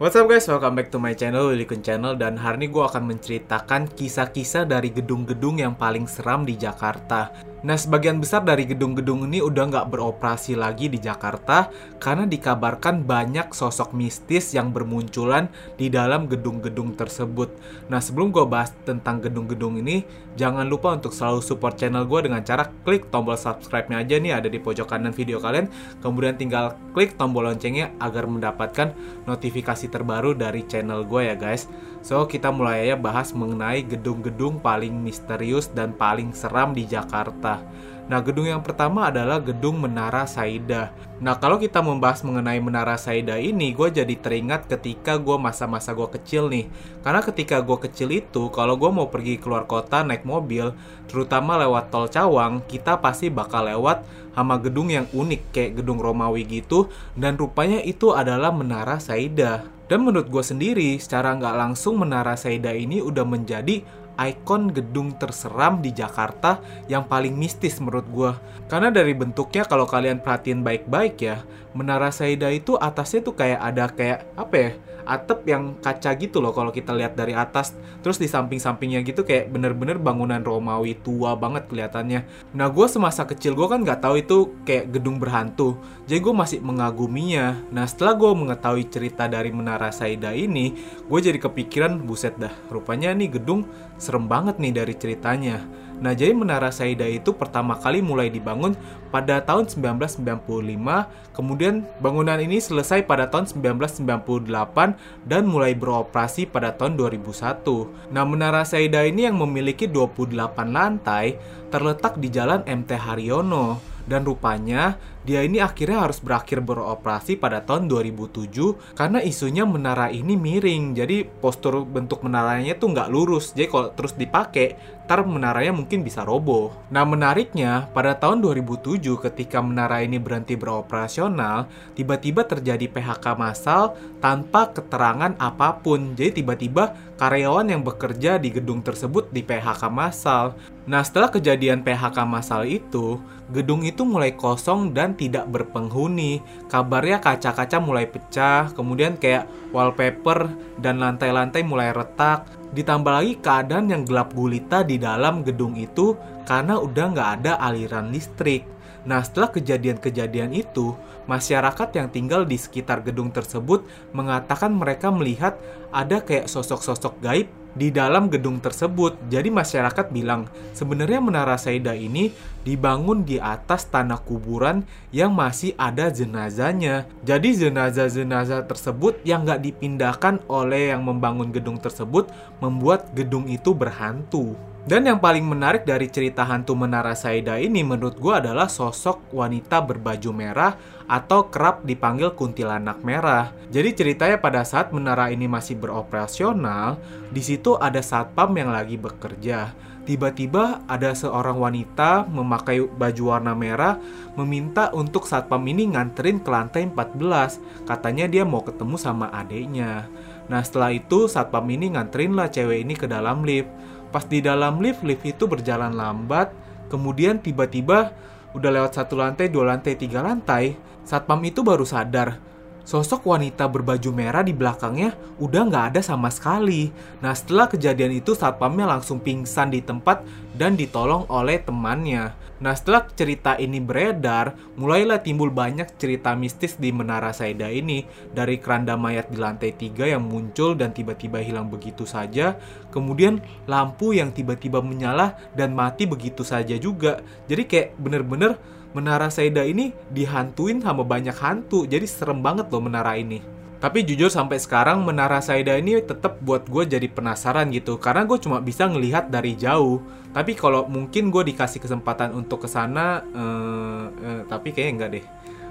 What's up guys, welcome back to my channel, Lilikun Channel Dan hari ini gue akan menceritakan kisah-kisah dari gedung-gedung yang paling seram di Jakarta Nah, sebagian besar dari gedung-gedung ini udah nggak beroperasi lagi di Jakarta karena dikabarkan banyak sosok mistis yang bermunculan di dalam gedung-gedung tersebut. Nah, sebelum gue bahas tentang gedung-gedung ini, jangan lupa untuk selalu support channel gue dengan cara klik tombol subscribe-nya aja nih ada di pojok kanan video kalian. Kemudian tinggal klik tombol loncengnya agar mendapatkan notifikasi terbaru dari channel gue ya guys. So, kita mulai aja bahas mengenai gedung-gedung paling misterius dan paling seram di Jakarta. Nah, gedung yang pertama adalah gedung Menara Saida. Nah, kalau kita membahas mengenai Menara Saida ini, gue jadi teringat ketika gue masa-masa gue kecil nih. Karena ketika gue kecil itu, kalau gue mau pergi keluar kota naik mobil, terutama lewat tol Cawang, kita pasti bakal lewat sama gedung yang unik kayak gedung Romawi gitu, dan rupanya itu adalah Menara Saida. Dan menurut gue sendiri, secara nggak langsung Menara Saida ini udah menjadi ikon gedung terseram di Jakarta yang paling mistis menurut gue. Karena dari bentuknya kalau kalian perhatiin baik-baik ya, Menara Saida itu atasnya tuh kayak ada kayak apa ya? atap yang kaca gitu loh kalau kita lihat dari atas terus di samping-sampingnya gitu kayak bener-bener bangunan Romawi tua banget kelihatannya nah gue semasa kecil gue kan nggak tahu itu kayak gedung berhantu jadi gue masih mengaguminya nah setelah gue mengetahui cerita dari Menara Saida ini gue jadi kepikiran buset dah rupanya nih gedung serem banget nih dari ceritanya. Nah, jadi Menara Saida itu pertama kali mulai dibangun pada tahun 1995, kemudian bangunan ini selesai pada tahun 1998 dan mulai beroperasi pada tahun 2001. Nah, Menara Saida ini yang memiliki 28 lantai terletak di Jalan MT Haryono. Dan rupanya dia ini akhirnya harus berakhir beroperasi pada tahun 2007 karena isunya menara ini miring. Jadi postur bentuk menaranya tuh nggak lurus. Jadi kalau terus dipakai ntar menaranya mungkin bisa roboh. Nah menariknya pada tahun 2007 ketika menara ini berhenti beroperasional tiba-tiba terjadi PHK massal tanpa keterangan apa pun. Jadi tiba-tiba karyawan yang bekerja di gedung tersebut di PHK massal. Nah setelah kejadian PHK massal itu gedung itu mulai kosong dan tidak berpenghuni. Kabarnya kaca-kaca mulai pecah, kemudian kayak wallpaper dan lantai-lantai mulai retak. Ditambah lagi keadaan yang gelap gulita di dalam gedung itu karena udah nggak ada aliran listrik. Nah, setelah kejadian-kejadian itu, masyarakat yang tinggal di sekitar gedung tersebut mengatakan mereka melihat ada kayak sosok-sosok gaib di dalam gedung tersebut. Jadi masyarakat bilang, sebenarnya Menara Saida ini dibangun di atas tanah kuburan yang masih ada jenazahnya. Jadi jenazah-jenazah tersebut yang nggak dipindahkan oleh yang membangun gedung tersebut membuat gedung itu berhantu. Dan yang paling menarik dari cerita hantu Menara Saida ini menurut gue adalah sosok wanita berbaju merah atau kerap dipanggil kuntilanak merah. Jadi ceritanya pada saat menara ini masih beroperasional, di situ ada satpam yang lagi bekerja. Tiba-tiba ada seorang wanita memakai baju warna merah meminta untuk satpam ini nganterin ke lantai 14. Katanya dia mau ketemu sama adeknya. Nah setelah itu satpam ini nganterin lah cewek ini ke dalam lift. Pas di dalam lift, lift itu berjalan lambat. Kemudian tiba-tiba udah lewat satu lantai, dua lantai, tiga lantai. Satpam itu baru sadar sosok wanita berbaju merah di belakangnya udah nggak ada sama sekali. Nah setelah kejadian itu satpamnya langsung pingsan di tempat dan ditolong oleh temannya. Nah setelah cerita ini beredar, mulailah timbul banyak cerita mistis di Menara Saida ini. Dari keranda mayat di lantai 3 yang muncul dan tiba-tiba hilang begitu saja. Kemudian lampu yang tiba-tiba menyala dan mati begitu saja juga. Jadi kayak bener-bener Menara Saida ini dihantuin sama banyak hantu, jadi serem banget loh menara ini. Tapi jujur sampai sekarang Menara Saida ini tetap buat gue jadi penasaran gitu Karena gue cuma bisa ngelihat dari jauh. Tapi kalau mungkin gue dikasih kesempatan untuk ke sana eh, eh, Tapi kayaknya enggak deh.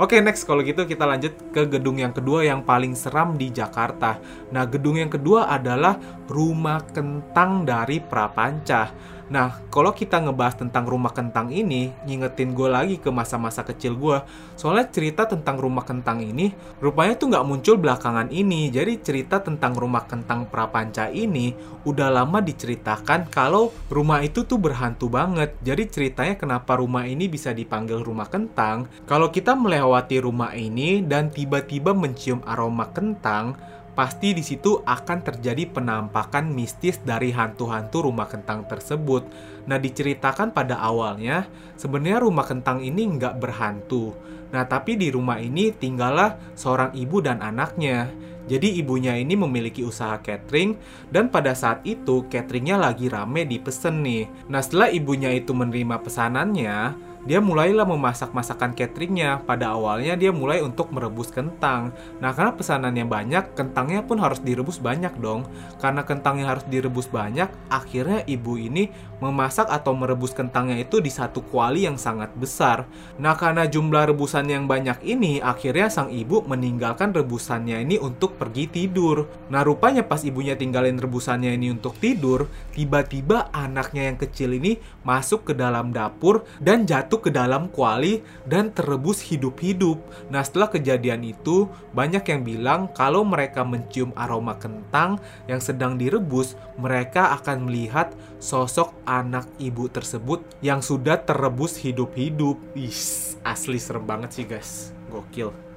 Oke okay, next. Kalau gitu kita lanjut ke gedung yang kedua yang paling seram di Jakarta. Nah gedung yang kedua adalah Rumah Kentang dari Prapanca Nah, kalau kita ngebahas tentang rumah kentang ini, ngingetin gue lagi ke masa-masa kecil gue. Soalnya cerita tentang rumah kentang ini, rupanya tuh nggak muncul belakangan ini. Jadi cerita tentang rumah kentang prapanca ini udah lama diceritakan kalau rumah itu tuh berhantu banget. Jadi ceritanya kenapa rumah ini bisa dipanggil rumah kentang. Kalau kita melewati rumah ini dan tiba-tiba mencium aroma kentang, pasti di situ akan terjadi penampakan mistis dari hantu-hantu rumah kentang tersebut. Nah, diceritakan pada awalnya, sebenarnya rumah kentang ini nggak berhantu. Nah, tapi di rumah ini tinggallah seorang ibu dan anaknya. Jadi ibunya ini memiliki usaha catering dan pada saat itu cateringnya lagi rame dipesen nih. Nah setelah ibunya itu menerima pesanannya, dia mulailah memasak masakan cateringnya. Pada awalnya dia mulai untuk merebus kentang. Nah karena pesanannya banyak, kentangnya pun harus direbus banyak dong. Karena kentangnya harus direbus banyak, akhirnya ibu ini memasak atau merebus kentangnya itu di satu kuali yang sangat besar. Nah karena jumlah rebusan yang banyak ini, akhirnya sang ibu meninggalkan rebusannya ini untuk pergi tidur. Nah rupanya pas ibunya tinggalin rebusannya ini untuk tidur, tiba-tiba anaknya yang kecil ini masuk ke dalam dapur dan jatuh jatuh ke dalam kuali dan terebus hidup-hidup. Nah, setelah kejadian itu, banyak yang bilang kalau mereka mencium aroma kentang yang sedang direbus, mereka akan melihat sosok anak ibu tersebut yang sudah terebus hidup-hidup. Ih, asli serem banget sih, guys. Gokil.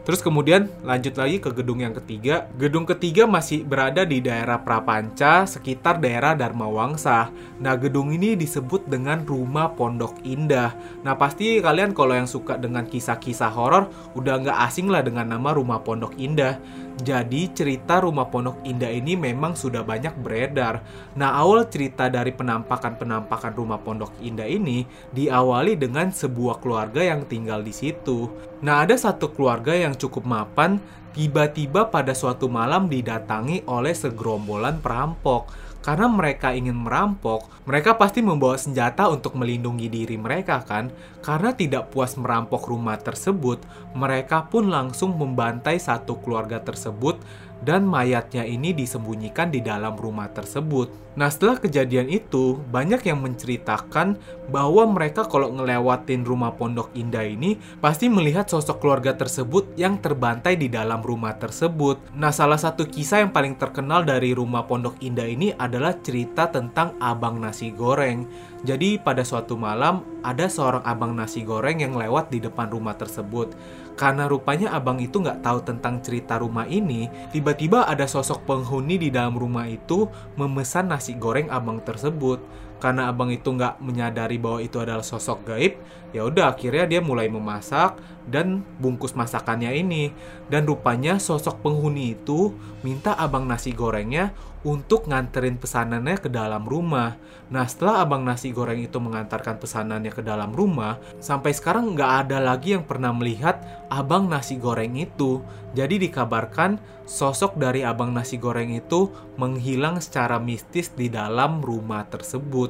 Terus kemudian lanjut lagi ke gedung yang ketiga. Gedung ketiga masih berada di daerah Prapanca, sekitar daerah Dharma Wangsa. Nah, gedung ini disebut dengan Rumah Pondok Indah. Nah, pasti kalian kalau yang suka dengan kisah-kisah horor udah nggak asing lah dengan nama Rumah Pondok Indah. Jadi cerita Rumah Pondok Indah ini memang sudah banyak beredar. Nah, awal cerita dari penampakan-penampakan Rumah Pondok Indah ini diawali dengan sebuah keluarga yang tinggal di situ. Nah, ada satu keluarga yang cukup mapan, tiba-tiba pada suatu malam didatangi oleh segerombolan perampok karena mereka ingin merampok, mereka pasti membawa senjata untuk melindungi diri mereka kan? Karena tidak puas merampok rumah tersebut, mereka pun langsung membantai satu keluarga tersebut dan mayatnya ini disembunyikan di dalam rumah tersebut. Nah, setelah kejadian itu, banyak yang menceritakan bahwa mereka kalau ngelewatin rumah Pondok Indah ini pasti melihat sosok keluarga tersebut yang terbantai di dalam rumah tersebut. Nah, salah satu kisah yang paling terkenal dari rumah Pondok Indah ini adalah cerita tentang abang nasi goreng. Jadi pada suatu malam ada seorang abang nasi goreng yang lewat di depan rumah tersebut. Karena rupanya abang itu nggak tahu tentang cerita rumah ini, tiba-tiba ada sosok penghuni di dalam rumah itu memesan nasi goreng abang tersebut. Karena abang itu nggak menyadari bahwa itu adalah sosok gaib, ya udah akhirnya dia mulai memasak dan bungkus masakannya ini. Dan rupanya sosok penghuni itu minta abang nasi gorengnya untuk nganterin pesanannya ke dalam rumah. Nah, setelah abang nasi goreng itu mengantarkan pesanannya ke dalam rumah, sampai sekarang nggak ada lagi yang pernah melihat abang nasi goreng itu. Jadi dikabarkan sosok dari abang nasi goreng itu menghilang secara mistis di dalam rumah tersebut.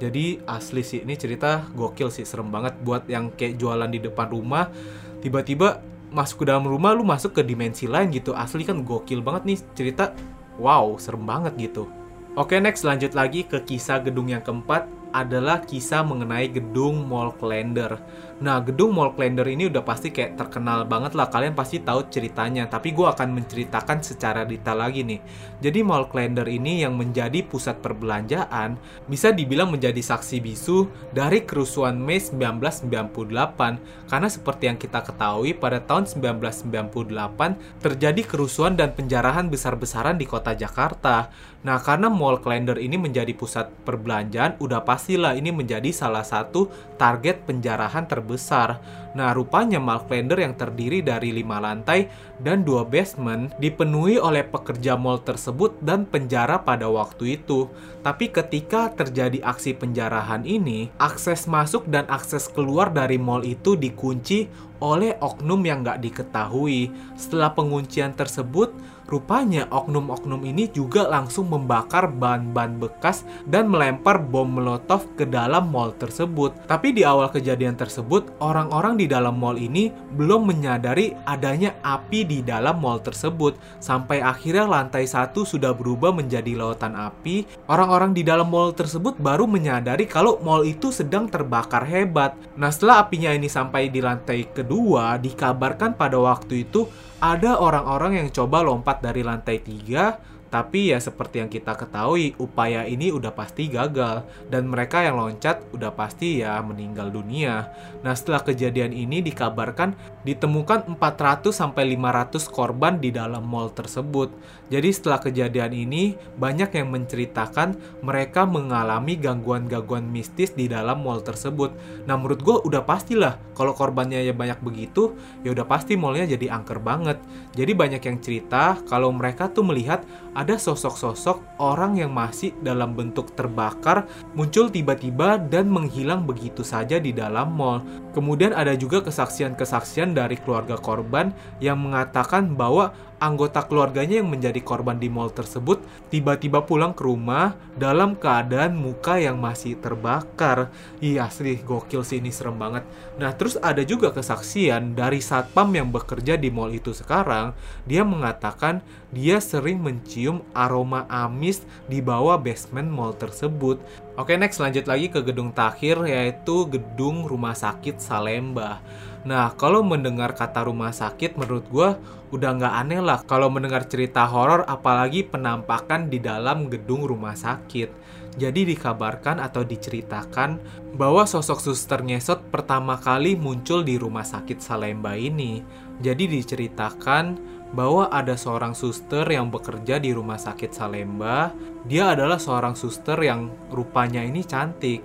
Jadi asli sih ini cerita gokil sih serem banget. Buat yang kayak jualan di depan rumah tiba-tiba masuk ke dalam rumah lu masuk ke dimensi lain gitu. Asli kan gokil banget nih cerita. Wow serem banget gitu. Oke next lanjut lagi ke kisah gedung yang keempat adalah kisah mengenai gedung Mall Calendar. Nah, gedung Mall Calendar ini udah pasti kayak terkenal banget lah. Kalian pasti tahu ceritanya. Tapi gue akan menceritakan secara detail lagi nih. Jadi Mall Calendar ini yang menjadi pusat perbelanjaan bisa dibilang menjadi saksi bisu dari kerusuhan Mei 1998. Karena seperti yang kita ketahui pada tahun 1998 terjadi kerusuhan dan penjarahan besar-besaran di kota Jakarta. Nah, karena Mall Calendar ini menjadi pusat perbelanjaan, udah pasti pastilah ini menjadi salah satu target penjarahan terbesar. Nah, rupanya Malklander yang terdiri dari lima lantai dan dua basement dipenuhi oleh pekerja mall tersebut dan penjara pada waktu itu. Tapi ketika terjadi aksi penjarahan ini, akses masuk dan akses keluar dari mall itu dikunci oleh oknum yang nggak diketahui. Setelah penguncian tersebut, Rupanya oknum-oknum ini juga langsung membakar ban-ban bekas dan melempar bom molotov ke dalam mall tersebut. Tapi di awal kejadian tersebut, orang-orang di dalam mall ini belum menyadari adanya api di dalam mall tersebut. Sampai akhirnya lantai satu sudah berubah menjadi lautan api. Orang-orang di dalam mall tersebut baru menyadari kalau mall itu sedang terbakar hebat. Nah setelah apinya ini sampai di lantai kedua, dikabarkan pada waktu itu ada orang-orang yang coba lompat dari lantai 3 Tapi ya seperti yang kita ketahui, upaya ini udah pasti gagal dan mereka yang loncat udah pasti ya meninggal dunia. Nah, setelah kejadian ini dikabarkan ditemukan 400 sampai 500 korban di dalam mall tersebut. Jadi setelah kejadian ini banyak yang menceritakan mereka mengalami gangguan-gangguan mistis di dalam mall tersebut. Nah, menurut gue udah pastilah kalau korbannya ya banyak begitu, ya udah pasti mallnya jadi angker banget. Jadi banyak yang cerita kalau mereka tuh melihat ada sosok-sosok orang yang masih dalam bentuk terbakar muncul tiba-tiba dan menghilang begitu saja di dalam mall. Kemudian ada juga kesaksian-kesaksian dari keluarga korban yang mengatakan bahwa anggota keluarganya yang menjadi korban di mall tersebut tiba-tiba pulang ke rumah dalam keadaan muka yang masih terbakar. Iya asli gokil sih ini serem banget. Nah terus ada juga kesaksian dari satpam yang bekerja di mall itu sekarang. Dia mengatakan dia sering mencium aroma amis di bawah basement mall tersebut. Oke next lanjut lagi ke gedung terakhir yaitu gedung rumah sakit Salemba. Nah, kalau mendengar kata rumah sakit, menurut gue udah nggak aneh lah kalau mendengar cerita horor, apalagi penampakan di dalam gedung rumah sakit. Jadi dikabarkan atau diceritakan bahwa sosok suster ngesot pertama kali muncul di rumah sakit Salemba ini. Jadi diceritakan bahwa ada seorang suster yang bekerja di rumah sakit Salemba. Dia adalah seorang suster yang rupanya ini cantik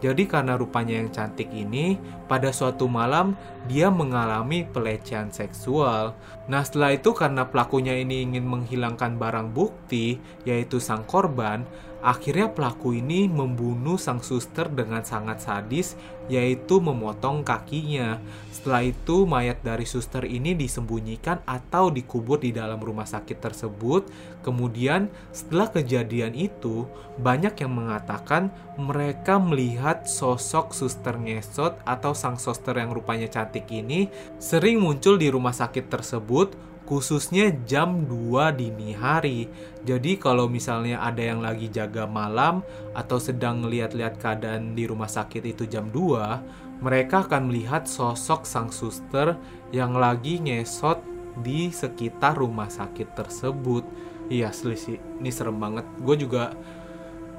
jadi karena rupanya yang cantik ini, pada suatu malam dia mengalami pelecehan seksual. Nah setelah itu karena pelakunya ini ingin menghilangkan barang bukti, yaitu sang korban, Akhirnya pelaku ini membunuh sang suster dengan sangat sadis, yaitu memotong kakinya. Setelah itu, mayat dari suster ini disembunyikan atau dikubur di dalam rumah sakit tersebut. Kemudian, setelah kejadian itu, banyak yang mengatakan mereka melihat sosok suster ngesot atau sang suster yang rupanya cantik ini sering muncul di rumah sakit tersebut khususnya jam 2 dini hari. Jadi kalau misalnya ada yang lagi jaga malam atau sedang lihat-lihat keadaan di rumah sakit itu jam 2, mereka akan melihat sosok sang suster yang lagi ngesot di sekitar rumah sakit tersebut. Iya, selisih. Ini serem banget. Gue juga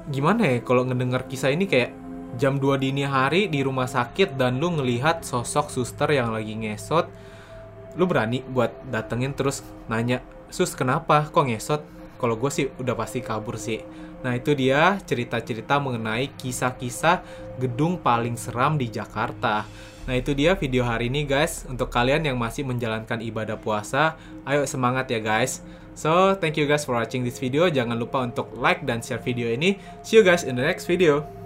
gimana ya kalau ngedengar kisah ini kayak jam 2 dini hari di rumah sakit dan lu ngelihat sosok suster yang lagi ngesot lu berani buat datengin terus nanya sus kenapa? Kok ngesot? Kalau gue sih udah pasti kabur sih. Nah itu dia cerita-cerita mengenai kisah-kisah gedung paling seram di Jakarta. Nah itu dia video hari ini guys. Untuk kalian yang masih menjalankan ibadah puasa Ayo semangat ya guys. So thank you guys for watching this video. Jangan lupa untuk like dan share video ini. See you guys in the next video